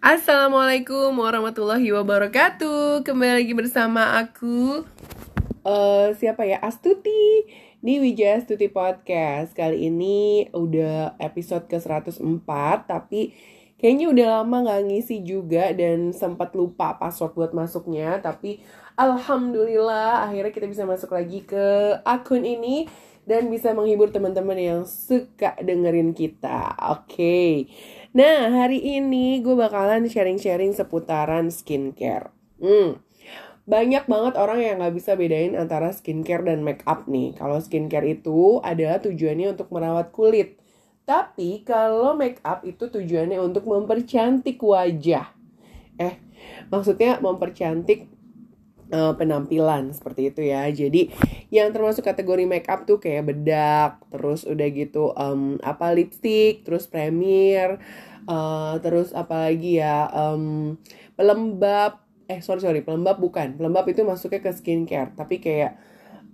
Assalamualaikum warahmatullahi wabarakatuh Kembali lagi bersama aku uh, Siapa ya? Astuti Di Wijaya Astuti Podcast Kali ini udah episode ke 104 Tapi kayaknya udah lama gak ngisi juga Dan sempat lupa password buat masuknya Tapi Alhamdulillah akhirnya kita bisa masuk lagi ke akun ini dan bisa menghibur teman-teman yang suka dengerin kita. Oke. Okay. Nah, hari ini gue bakalan sharing-sharing seputaran skincare. Hmm, banyak banget orang yang gak bisa bedain antara skincare dan make up nih. Kalau skincare itu adalah tujuannya untuk merawat kulit. Tapi kalau make up itu tujuannya untuk mempercantik wajah. Eh, maksudnya mempercantik uh, penampilan seperti itu ya. Jadi yang termasuk kategori makeup tuh kayak bedak, terus udah gitu um, apa lipstick, terus premier, uh, terus apa lagi ya um, pelembab. Eh sorry sorry pelembab bukan. Pelembab itu masuknya ke skincare, tapi kayak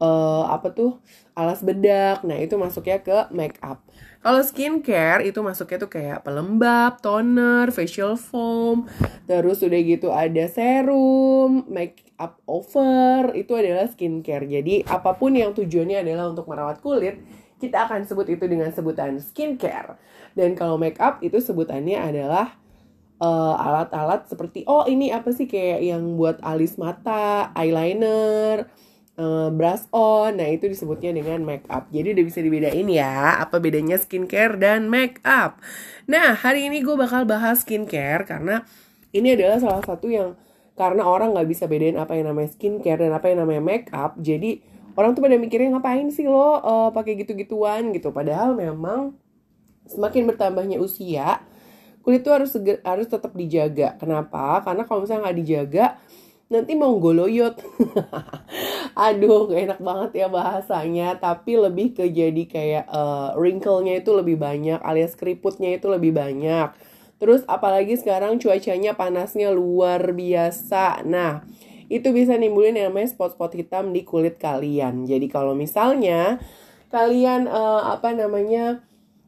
uh, apa tuh alas bedak. Nah itu masuknya ke makeup. Kalau skincare itu masuknya tuh kayak pelembab, toner, facial foam, terus udah gitu ada serum, make up over, itu adalah skincare. Jadi apa pun yang tujuannya adalah untuk merawat kulit, kita akan sebut itu dengan sebutan skincare. Dan kalau make up itu sebutannya adalah eh, alat-alat uh, seperti oh ini apa sih kayak yang buat alis mata, eyeliner, uh, brush on. Nah, itu disebutnya dengan make up. Jadi udah bisa dibedain ya apa bedanya skincare dan make up. Nah, hari ini gue bakal bahas skincare karena ini adalah salah satu yang karena orang nggak bisa bedain apa yang namanya skincare dan apa yang namanya make up. Jadi orang tuh pada mikirnya ngapain sih lo uh, pakai gitu-gituan gitu. Padahal memang semakin bertambahnya usia, kulit itu harus harus tetap dijaga. Kenapa? Karena kalau misalnya nggak dijaga, nanti mau goloyot aduh enak banget ya bahasanya tapi lebih ke jadi kayak uh, wrinkle-nya itu lebih banyak alias keriputnya itu lebih banyak terus apalagi sekarang cuacanya panasnya luar biasa. Nah itu bisa nimbulin yang namanya spot-spot hitam di kulit kalian. Jadi kalau misalnya kalian uh, apa namanya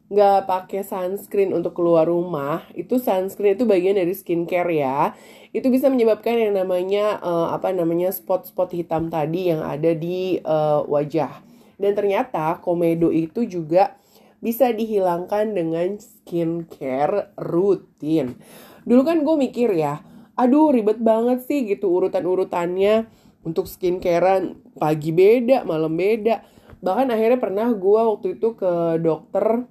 nggak pakai sunscreen untuk keluar rumah itu sunscreen itu bagian dari skincare ya. Itu bisa menyebabkan yang namanya uh, apa namanya spot-spot hitam tadi yang ada di uh, wajah. Dan ternyata komedo itu juga bisa dihilangkan dengan skincare rutin. Dulu kan gue mikir ya, aduh ribet banget sih gitu urutan-urutannya untuk skincarean pagi beda, malam beda. Bahkan akhirnya pernah gue waktu itu ke dokter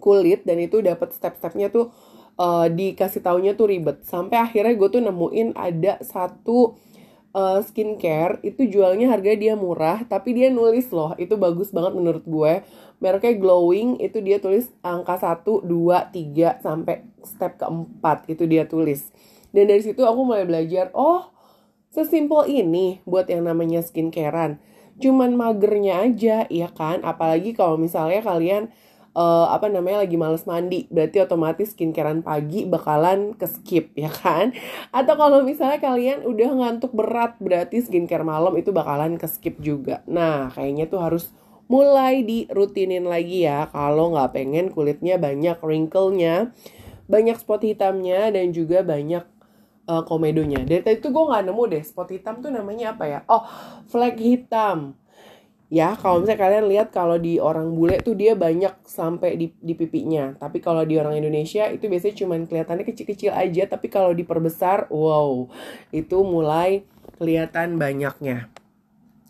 kulit dan itu dapat step-stepnya tuh uh, dikasih taunya tuh ribet sampai akhirnya gue tuh nemuin ada satu uh, skincare itu jualnya harga dia murah tapi dia nulis loh itu bagus banget menurut gue mereknya glowing itu dia tulis angka 1, 2, 3 sampai step keempat itu dia tulis. Dan dari situ aku mulai belajar oh sesimpel ini buat yang namanya skincarean. Cuman magernya aja ya kan? Apalagi kalau misalnya kalian uh, apa namanya lagi males mandi berarti otomatis skincarean pagi bakalan ke skip ya kan? Atau kalau misalnya kalian udah ngantuk berat berarti skincare malam itu bakalan ke skip juga. Nah kayaknya tuh harus mulai dirutinin lagi ya kalau nggak pengen kulitnya banyak wrinkle-nya banyak spot hitamnya dan juga banyak uh, komedonya. Dari tuh gue nggak nemu deh spot hitam tuh namanya apa ya? Oh flek hitam. Ya kalau misalnya kalian lihat kalau di orang bule tuh dia banyak sampai di, di pipinya. Tapi kalau di orang Indonesia itu biasanya cuma kelihatannya kecil-kecil aja tapi kalau diperbesar wow itu mulai kelihatan banyaknya.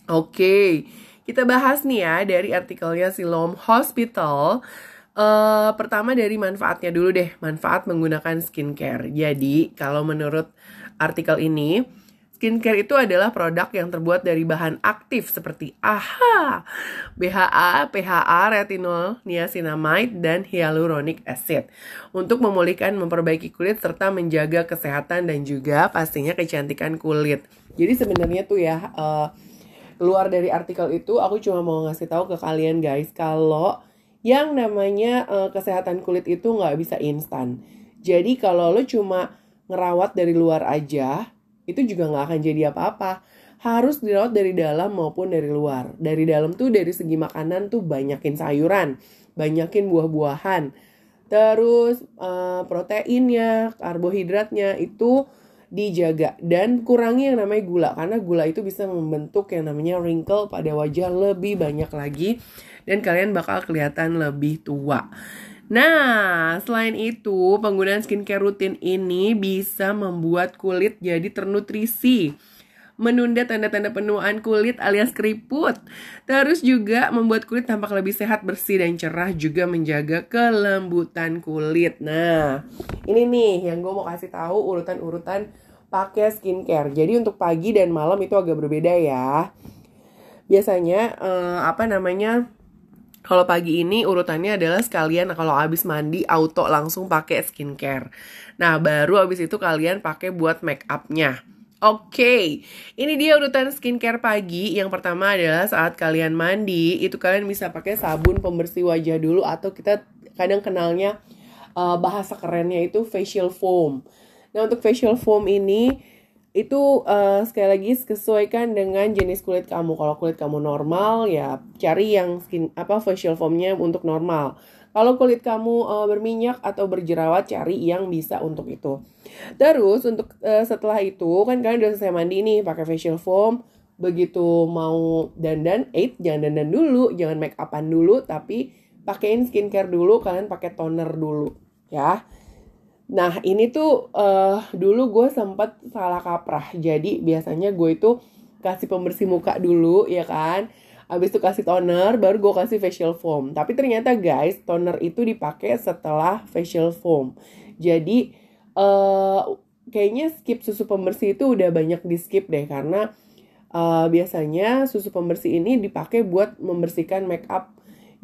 Oke kita bahas nih ya dari artikelnya Silom Hospital. Uh, pertama dari manfaatnya dulu deh manfaat menggunakan skincare. Jadi kalau menurut artikel ini Skincare itu adalah produk yang terbuat dari bahan aktif seperti AHA, BHA, PHA, retinol, niacinamide, dan hyaluronic acid. Untuk memulihkan, memperbaiki kulit serta menjaga kesehatan dan juga pastinya kecantikan kulit. Jadi sebenarnya tuh ya uh, keluar dari artikel itu aku cuma mau ngasih tahu ke kalian guys kalau yang namanya uh, kesehatan kulit itu nggak bisa instan. Jadi kalau lo cuma ngerawat dari luar aja, itu juga nggak akan jadi apa-apa. Harus dirawat dari dalam maupun dari luar. Dari dalam tuh dari segi makanan tuh banyakin sayuran banyakin buah-buahan. Terus uh, proteinnya karbohidratnya itu dijaga dan kurangi yang namanya gula karena gula itu bisa membentuk yang namanya wrinkle pada wajah lebih banyak lagi dan kalian bakal kelihatan lebih tua. Nah, selain itu, penggunaan skincare rutin ini bisa membuat kulit jadi ternutrisi menunda tanda-tanda penuaan kulit alias keriput. Terus juga membuat kulit tampak lebih sehat, bersih, dan cerah juga menjaga kelembutan kulit. Nah, ini nih yang gue mau kasih tahu urutan-urutan pakai skincare. Jadi untuk pagi dan malam itu agak berbeda ya. Biasanya eh, apa namanya? Kalau pagi ini urutannya adalah sekalian kalau habis mandi auto langsung pakai skincare. Nah, baru habis itu kalian pakai buat make upnya. Oke, okay. ini dia urutan skincare pagi. Yang pertama adalah saat kalian mandi, itu kalian bisa pakai sabun pembersih wajah dulu atau kita kadang kenalnya uh, bahasa kerennya itu facial foam. Nah, untuk facial foam ini itu uh, sekali lagi sesuaikan dengan jenis kulit kamu. Kalau kulit kamu normal ya cari yang skin apa facial foamnya untuk normal. Kalau kulit kamu uh, berminyak atau berjerawat, cari yang bisa untuk itu. Terus untuk uh, setelah itu kan kalian udah selesai mandi nih pakai facial foam. Begitu mau dandan, eh jangan dandan dulu, jangan make upan dulu, tapi pakein skincare dulu, kalian pakai toner dulu, ya. Nah ini tuh uh, dulu gue sempat salah kaprah. Jadi biasanya gue itu kasih pembersih muka dulu, ya kan Abis itu kasih toner, baru gue kasih facial foam. Tapi ternyata guys, toner itu dipakai setelah facial foam. Jadi uh, kayaknya skip susu pembersih itu udah banyak di skip deh karena uh, biasanya susu pembersih ini dipakai buat membersihkan make up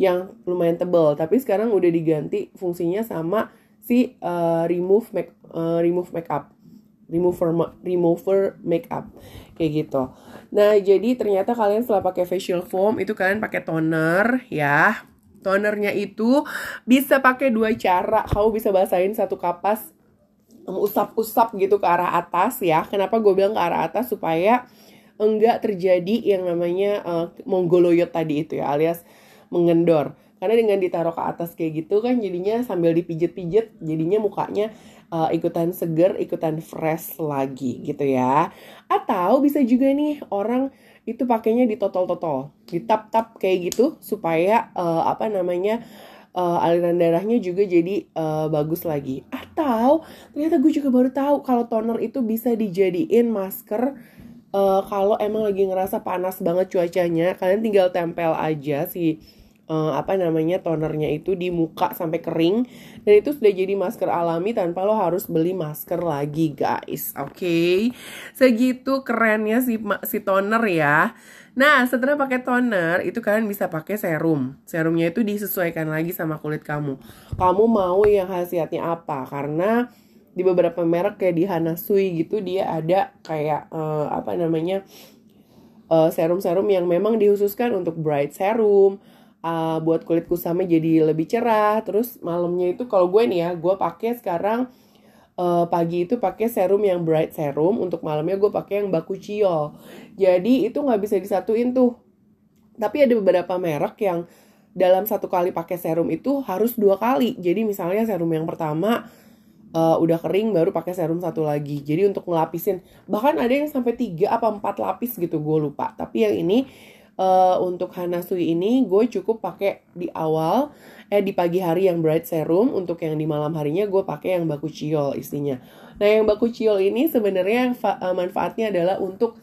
yang lumayan tebal. Tapi sekarang udah diganti fungsinya sama si uh, remove make uh, remove makeup remover remover makeup kayak gitu. Nah, jadi ternyata kalian setelah pakai facial foam itu kalian pakai toner ya. Tonernya itu bisa pakai dua cara. Kamu bisa basahin satu kapas usap-usap gitu ke arah atas ya. Kenapa gue bilang ke arah atas supaya enggak terjadi yang namanya uh, monggoloyot tadi itu ya alias mengendor. Karena dengan ditaruh ke atas kayak gitu kan jadinya sambil dipijet-pijet jadinya mukanya uh, ikutan seger, ikutan fresh lagi gitu ya. Atau bisa juga nih orang itu pakainya di totol-totol, di tap-tap kayak gitu supaya uh, apa namanya uh, aliran darahnya juga jadi uh, bagus lagi. Atau ternyata gue juga baru tahu kalau toner itu bisa dijadiin masker uh, kalau emang lagi ngerasa panas banget cuacanya, kalian tinggal tempel aja si uh, apa namanya tonernya itu di muka sampai kering. Dan itu sudah jadi masker alami tanpa lo harus beli masker lagi guys. Oke? Okay? segitu kerennya si si toner ya. Nah setelah pakai toner itu kalian bisa pakai serum. Serumnya itu disesuaikan lagi sama kulit kamu. Kamu mau yang khasiatnya apa? Karena di beberapa merek kayak di Hanasui gitu dia ada kayak uh, apa namanya eh, serum-serum uh, yang memang dikhususkan untuk bright serum uh, buat kulit kusama jadi lebih cerah. Terus malamnya itu kalau gue nih ya gue pakai sekarang uh, pagi itu pakai serum yang bright serum. Untuk malamnya gue pakai yang baku ciol jadi itu nggak bisa disatuin tuh. Tapi ada beberapa merek yang dalam satu kali pakai serum itu harus dua kali. Jadi misalnya serum yang pertama uh, udah kering baru pakai serum satu lagi. Jadi untuk ngelapisin bahkan ada yang sampai tiga apa empat lapis gitu gue lupa. Tapi yang ini uh, untuk Hanasui ini gue cukup pakai di awal eh di pagi hari yang bright serum. Untuk yang di malam harinya gue pakai yang baku ciol isinya. Nah yang baku ciol ini sebenarnya uh, manfaatnya adalah untuk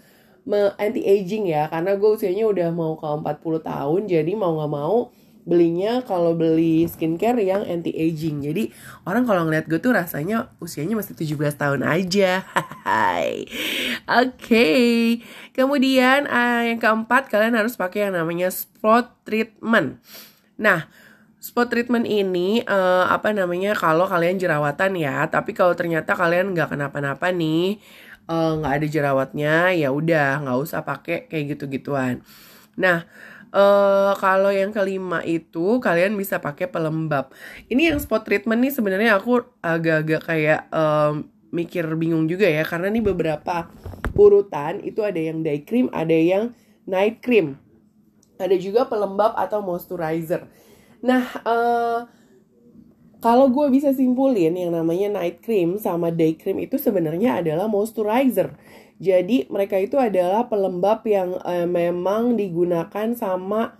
anti aging ya. Karena gue usianya udah mau ke 40 tahun jadi mau nggak mau belinya kalau beli skincare yang anti aging. Jadi orang kalau ngeliat gue tuh rasanya usianya masih 17 tahun aja. Hai. Oke. Okay. Kemudian uh, yang keempat kalian harus pakai yang namanya spot treatment. Nah, spot treatment ini uh, apa namanya kalau kalian jerawatan ya, tapi kalau ternyata kalian nggak kenapa-napa nih, eh, nggak uh, ada jerawatnya, ya udah nggak usah pakai kayak gitu-gituan. Nah, Uh, kalau yang kelima itu kalian bisa pakai pelembab. Ini yang spot treatment nih sebenarnya aku agak-agak kayak um, mikir bingung juga ya karena nih beberapa urutan itu ada yang day cream, ada yang night cream. Ada juga pelembab atau moisturizer. Nah, uh, kalau gue bisa simpulin yang namanya night cream sama day cream itu sebenarnya adalah moisturizer. Jadi mereka itu adalah pelembab yang eh, memang digunakan sama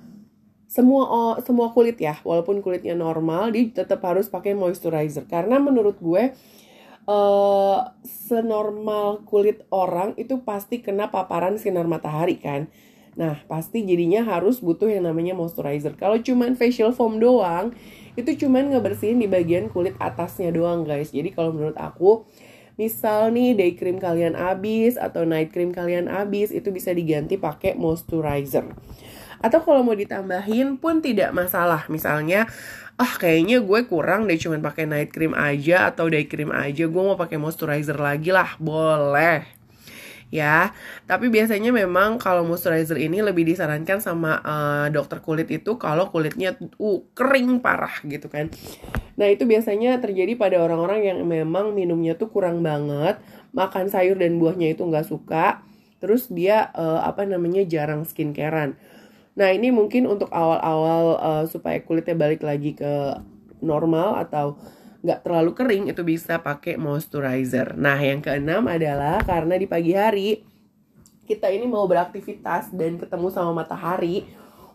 semua semua kulit ya, walaupun kulitnya normal, dia tetap harus pakai moisturizer. Karena menurut gue uh, senormal kulit orang itu pasti kena paparan sinar matahari kan. Nah, pasti jadinya harus butuh yang namanya moisturizer. Kalau cuman facial foam doang, itu cuman ngebersihin di bagian kulit atasnya doang guys jadi kalau menurut aku misal nih day cream kalian habis atau night cream kalian habis itu bisa diganti pakai moisturizer. Atau kalau mau ditambahin pun tidak masalah. Misalnya ah kayaknya gue kurang deh cuman pakai night cream aja atau day cream aja gue mau pakai moisturizer lagi lah. Boleh ya. Tapi biasanya memang kalau moisturizer ini lebih disarankan sama uh, dokter kulit itu kalau kulitnya uh kering parah gitu kan. Nah, itu biasanya terjadi pada orang-orang yang memang minumnya tuh kurang banget, makan sayur dan buahnya itu nggak suka, terus dia uh, apa namanya jarang skincarean. Nah, ini mungkin untuk awal-awal uh, supaya kulitnya balik lagi ke normal atau nggak terlalu kering itu bisa pakai moisturizer. Nah yang keenam adalah karena di pagi hari kita ini mau beraktivitas dan ketemu sama matahari,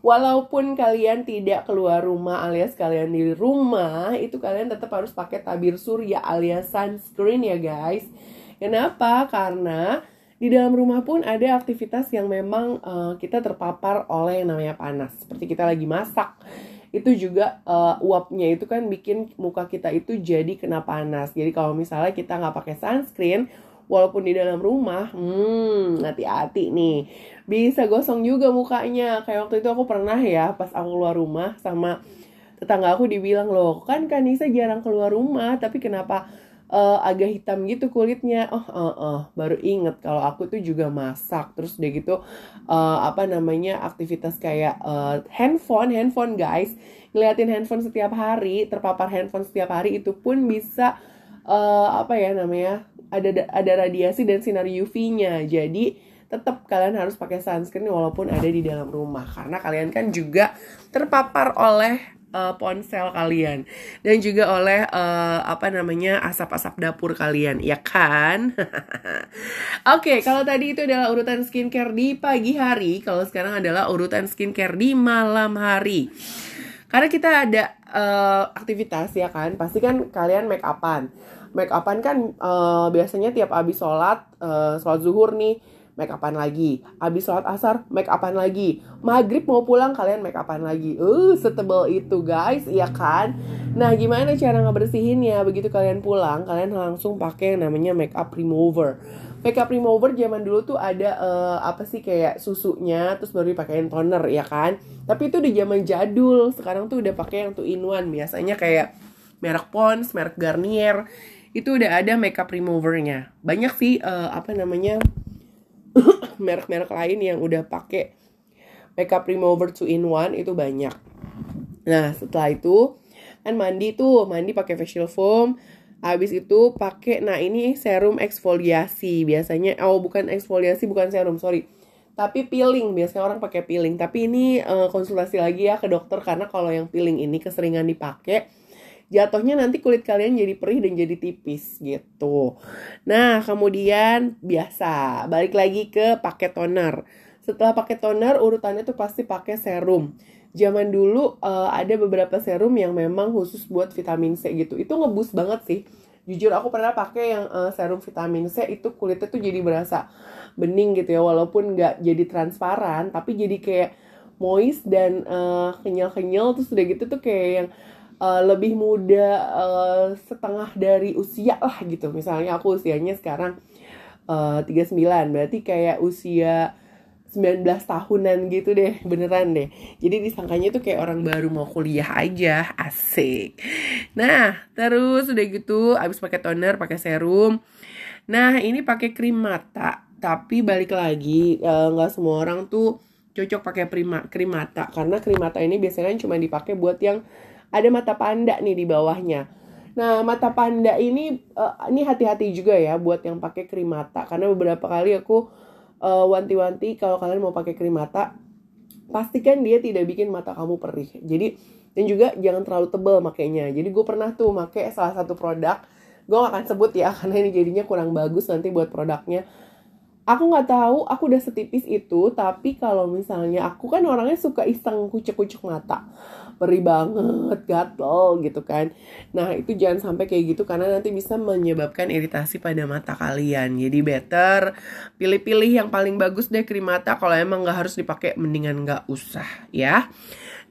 walaupun kalian tidak keluar rumah alias kalian di rumah, itu kalian tetap harus pakai tabir surya alias sunscreen ya guys. Kenapa? Karena di dalam rumah pun ada aktivitas yang memang uh, kita terpapar oleh yang namanya panas. Seperti kita lagi masak itu juga uh, uapnya itu kan bikin muka kita itu jadi kena panas. Jadi kalau misalnya kita nggak pakai sunscreen, walaupun di dalam rumah, hmm, hati-hati nih. Bisa gosong juga mukanya. Kayak waktu itu aku pernah ya pas aku keluar rumah sama tetangga aku dibilang loh, kan Kanisa jarang keluar rumah, tapi kenapa uh, agak hitam gitu kulitnya. Oh uh, uh, baru inget kalau aku tuh juga masak. Terus udah gitu uh, apa namanya aktivitas kayak uh, handphone handphone guys. Ngeliatin handphone setiap hari terpapar handphone setiap hari itu pun bisa uh, apa ya namanya ada ada radiasi dan sinar UV-nya jadi tetap kalian harus pakai sunscreen walaupun ada di dalam rumah. Karena kalian kan juga terpapar oleh uh, ponsel kalian. Dan juga oleh uh, apa namanya asap-asap dapur kalian ya kan? Oke okay, kalau tadi itu adalah urutan skincare di pagi hari kalau sekarang adalah urutan skincare di malam hari. Karena kita ada uh, aktivitas ya kan? Pasti kan kalian make upan make upan kan uh, biasanya tiap abis sholat uh, sholat zuhur nih make upan lagi. Habis sholat asar, make upan lagi. Maghrib mau pulang, kalian make upan lagi. Uh, setebal itu guys, iya kan? Nah, gimana cara ngebersihinnya? Begitu kalian pulang, kalian langsung pakai yang namanya make up remover. Make up remover zaman dulu tuh ada uh, apa sih kayak susunya, terus baru dipakein toner, ya kan? Tapi itu di zaman jadul. Sekarang tuh udah pakai yang tuh in one. Biasanya kayak merek Pond's, merek Garnier itu udah ada makeup removernya banyak sih uh, apa namanya merek-merek lain yang udah pakai makeup remover two in one itu banyak. Nah setelah itu kan mandi tuh mandi pakai facial foam. Habis itu pakai nah ini serum eksfoliasi biasanya oh bukan eksfoliasi bukan serum sorry tapi peeling biasanya orang pakai peeling tapi ini uh, konsultasi lagi ya ke dokter karena kalau yang peeling ini keseringan dipakai jatuhnya nanti kulit kalian jadi perih dan jadi tipis gitu. Nah, kemudian biasa balik lagi ke pakai toner. Setelah pakai toner, urutannya tuh pasti pakai serum. Zaman dulu uh, ada beberapa serum yang memang khusus buat vitamin C gitu. Itu ngebus banget sih. Jujur aku pernah pakai yang uh, serum vitamin C itu kulitnya tuh jadi berasa bening gitu ya walaupun nggak jadi transparan tapi jadi kayak moist dan uh, kenyal-kenyal terus udah gitu tuh kayak yang uh, lebih muda uh, setengah dari usia lah gitu. Misalnya aku usianya sekarang uh, 39 berarti kayak usia 19 tahunan gitu deh beneran deh. Jadi disangkanya tuh kayak orang baru mau kuliah aja asik. Nah terus udah gitu abis pakai toner pakai serum. Nah ini pakai krim mata. Tapi balik lagi nggak uh, semua orang tuh cocok pakai krim mata. Karena krim mata ini biasanya cuma dipakai buat yang ada mata panda nih di bawahnya. Nah, mata panda ini uh, ini hati-hati juga ya buat yang pakai krim mata. Karena beberapa kali aku uh, wanti-wanti kalau kalian mau pakai krim mata pastikan dia tidak bikin mata kamu perih. Jadi dan juga jangan terlalu tebel makainya. Jadi gue pernah tuh make salah satu produk. Gue gak akan sebut ya karena ini jadinya kurang bagus nanti buat produknya. Aku nggak tahu aku udah setipis itu tapi kalau misalnya aku kan orangnya suka iseng kucek-kucek mata beri banget gatel gitu kan nah itu jangan sampai kayak gitu karena nanti bisa menyebabkan iritasi pada mata kalian jadi better pilih-pilih yang paling bagus deh krim mata kalau emang nggak harus dipakai mendingan nggak usah ya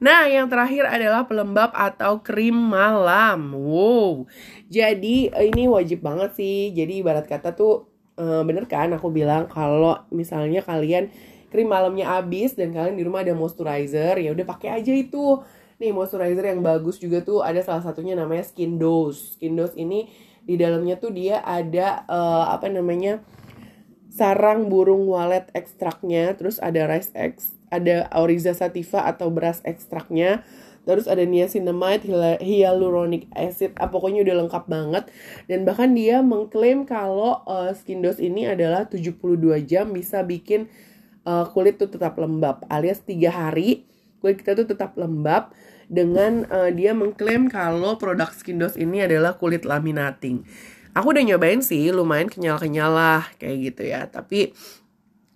Nah, yang terakhir adalah pelembab atau krim malam. Wow. Jadi ini wajib banget sih. Jadi ibarat kata tuh uh, bener kan aku bilang kalau misalnya kalian krim malamnya habis dan kalian di rumah ada moisturizer ya udah pakai aja itu nih moisturizer yang bagus juga tuh ada salah satunya namanya Skin Dose Skin Dose ini di dalamnya tuh dia ada uh, apa namanya sarang burung walet ekstraknya terus ada rice ex ada Auriza sativa atau beras ekstraknya terus ada niacinamide, hyaluronic acid, ah, pokoknya udah lengkap banget. Dan bahkan dia mengklaim kalau uh, skin dose ini adalah 72 jam bisa bikin uh, kulit tuh tetap lembab, alias tiga hari kulit kita tuh tetap lembab dengan uh, dia mengklaim kalau produk skin dose ini adalah kulit laminating. Aku udah nyobain sih, lumayan kenyal-kenyal lah kayak gitu ya. Tapi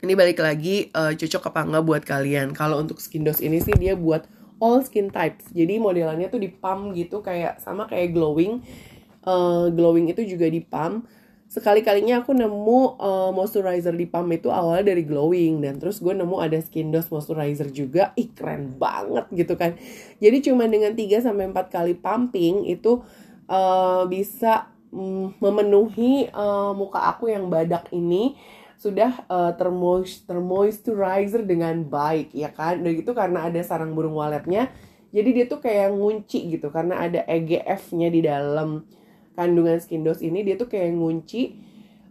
ini balik lagi uh, cocok apa enggak buat kalian. Kalau untuk skin dose ini sih dia buat all skin types. Jadi modelannya tuh di pump gitu kayak sama kayak glowing. Uh, glowing itu juga di pump. Sekali-kalinya aku nemu uh, moisturizer di pump itu awalnya dari glowing dan terus gue nemu ada skin dose moisturizer juga. Ih keren banget gitu kan. Jadi cuma dengan 3 sampai 4 kali pumping itu uh, bisa mm, memenuhi uh, muka aku yang badak ini sudah uh, termoist termoisturizer dengan baik ya kan udah gitu karena ada sarang burung waletnya jadi dia tuh kayak ngunci gitu karena ada EGF-nya di dalam kandungan skin dose ini dia tuh kayak ngunci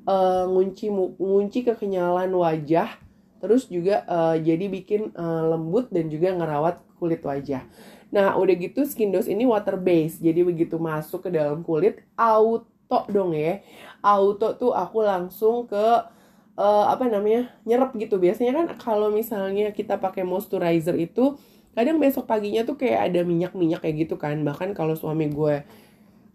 uh, ngunci ngunci kekenyalan wajah terus juga uh, jadi bikin uh, lembut dan juga ngerawat kulit wajah. Nah udah gitu skin dose ini water base jadi begitu masuk ke dalam kulit auto dong ya. Auto tuh aku langsung ke uh, apa namanya nyerap gitu. Biasanya kan kalau misalnya kita pakai moisturizer itu kadang besok paginya tuh kayak ada minyak-minyak kayak gitu kan. Bahkan kalau suami gue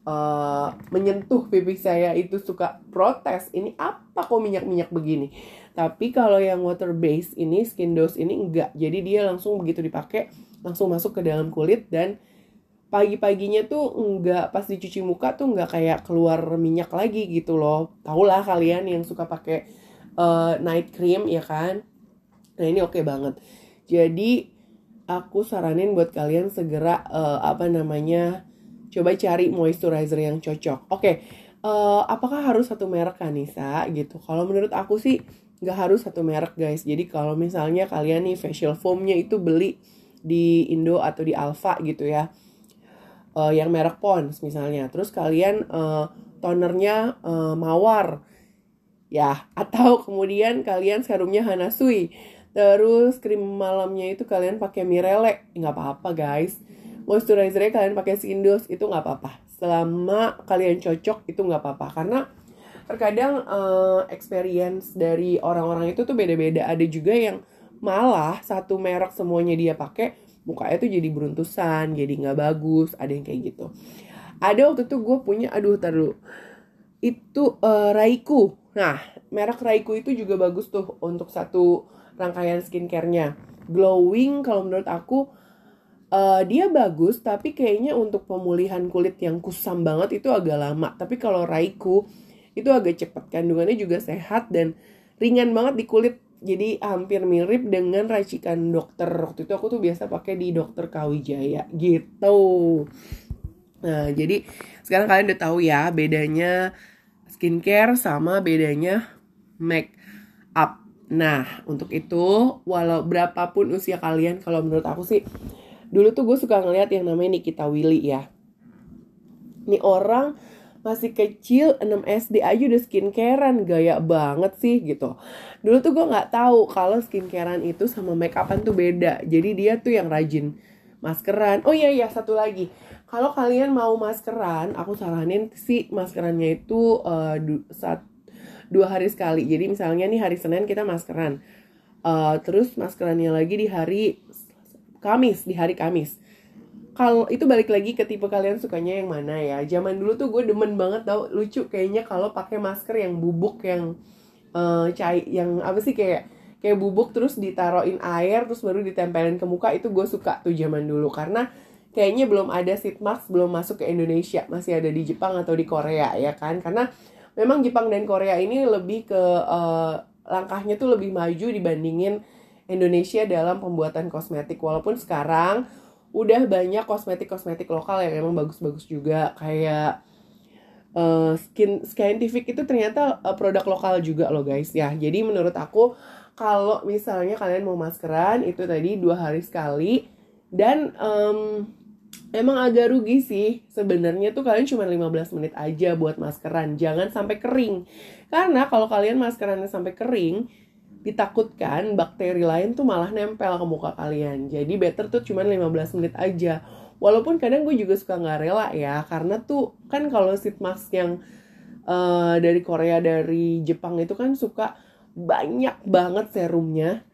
uh, menyentuh pipi saya itu suka protes ini apa kok minyak-minyak begini? Tapi kalau yang water base ini skin dose ini enggak. Jadi dia langsung begitu dipakai langsung masuk ke dalam kulit dan pagi-paginya tuh enggak pas dicuci muka tuh enggak kayak keluar minyak lagi gitu loh. Tau lah kalian yang suka pakai uh, night cream ya kan? Nah ini oke okay banget. Jadi aku saranin buat kalian segera uh, apa namanya coba cari moisturizer yang cocok. Oke okay, uh, eh, apakah harus satu merek kan Nisa gitu. Kalau menurut aku sih nggak harus satu merek guys. Jadi kalau misalnya kalian nih facial foamnya itu beli di Indo atau di Alfa gitu ya. Uh, yang merek Pond's misalnya. Terus kalian uh, tonernya uh, mawar. Ya atau kemudian kalian serumnya Hanasui. Terus krim malamnya itu kalian pakai Mirele nggak apa-apa guys moisturizernya kalian pakai Sindos itu nggak apa-apa. Selama kalian cocok itu nggak apa-apa. Karena terkadang uh, experience dari orang-orang itu tuh beda-beda. Ada juga yang malah satu merek semuanya dia pakai mukanya tuh jadi beruntusan jadi nggak bagus ada yang kayak gitu. Ada waktu itu gue punya aduh taruh itu uh, Raiku. Nah, merek Raiku itu juga bagus tuh untuk satu rangkaian skincare-nya. Glowing kalau menurut aku uh, dia bagus tapi kayaknya untuk pemulihan kulit yang kusam banget itu agak lama. Tapi kalau Raiku itu agak cepat kandungannya juga sehat dan ringan banget di kulit. Jadi hampir mirip dengan racikan dokter. Waktu itu aku tuh biasa pakai di dokter Kawijaya gitu. Nah, jadi sekarang kalian udah tahu ya bedanya skincare sama bedanya make up. Nah, untuk itu, walau berapapun usia kalian, kalau menurut aku sih, dulu tuh gue suka ngeliat yang namanya Nikita Willy ya. Ini orang masih kecil 6 SD aja udah skincarean gaya banget sih gitu. Dulu tuh gue nggak tahu kalau skincarean itu sama make upan tuh beda. Jadi dia tuh yang rajin maskeran. Oh iya iya satu lagi. Kalau kalian mau maskeran aku saranin sih maskerannya itu uh, du saat dua hari sekali. Jadi misalnya nih hari Senin kita maskeran. Uh, terus maskerannya lagi di hari Kamis di hari Kamis. Kalau itu balik lagi ke tipe kalian sukanya yang mana ya? Zaman dulu tuh gue demen banget tau lucu kayaknya kalau pakai masker yang bubuk yang uh, cair yang apa sih kayak kayak bubuk terus ditaruhin air terus baru ditempelin ke muka itu gue suka tuh zaman dulu. Karena kayaknya belum ada seat mask belum masuk ke Indonesia. Masih ada di Jepang atau di Korea ya kan? Karena memang Jepang dan Korea ini lebih ke uh, langkahnya tuh lebih maju dibandingin Indonesia dalam pembuatan kosmetik. Walaupun sekarang udah banyak kosmetik-kosmetik lokal yang emang bagus-bagus juga. Kayak uh, skin scientific itu ternyata uh, produk lokal juga loh guys. Ya jadi menurut aku kalau misalnya kalian mau maskeran itu tadi dua hari sekali. Dan um, emang agak rugi sih. Sebenarnya tuh kalian cuma 15 menit aja buat maskeran. Jangan sampai kering. Karena kalau kalian maskerannya sampai kering ditakutkan bakteri lain tuh malah nempel ke muka kalian. Jadi better tuh cuma 15 menit aja. Walaupun kadang gue juga suka nggak rela ya, karena tuh kan kalau sheet mask yang uh, dari Korea, dari Jepang itu kan suka banyak banget serumnya.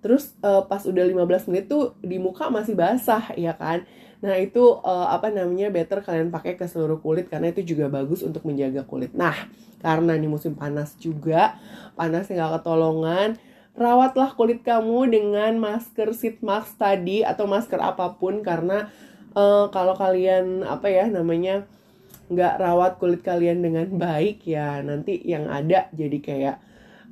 Terus uh, pas udah 15 menit tuh di muka masih basah ya kan. Nah itu uh, apa namanya better kalian pakai ke seluruh kulit karena itu juga bagus untuk menjaga kulit. Nah karena ini musim panas juga, panas nggak ketolongan, rawatlah kulit kamu dengan masker sheet mask tadi atau masker apa pun karena uh, kalau kalian apa ya namanya nggak rawat kulit kalian dengan baik ya nanti yang ada jadi kayak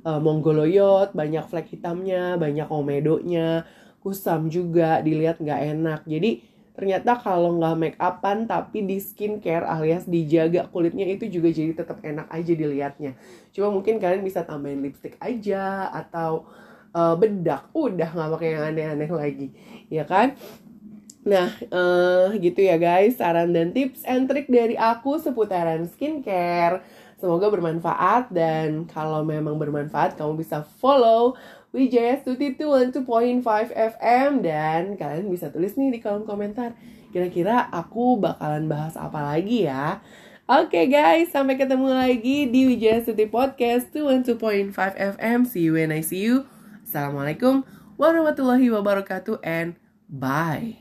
uh, monggoloyot, banyak flek hitamnya, banyak komedonya, kusam juga dilihat nggak enak. Jadi ternyata kalau nggak make upan tapi di skincare alias dijaga kulitnya itu juga jadi tetap enak aja dilihatnya. Cuma mungkin kalian bisa tambahin lipstick aja atau uh, bedak. Udah nggak pakai yang aneh-aneh lagi. Ya kan? Nah, uh, gitu ya guys, saran dan tips and trik dari aku seputaran skincare. Semoga bermanfaat dan kalau memang bermanfaat kamu bisa follow Wijaya Stuti 212.5 FM dan kalian bisa tulis nih di kolom komentar kira-kira aku bakalan bahas apa lagi ya. Oke okay guys, sampai ketemu lagi di Wijaya Stuti Podcast 212.5 FM. See you when I see you. Assalamualaikum warahmatullahi wabarakatuh and bye.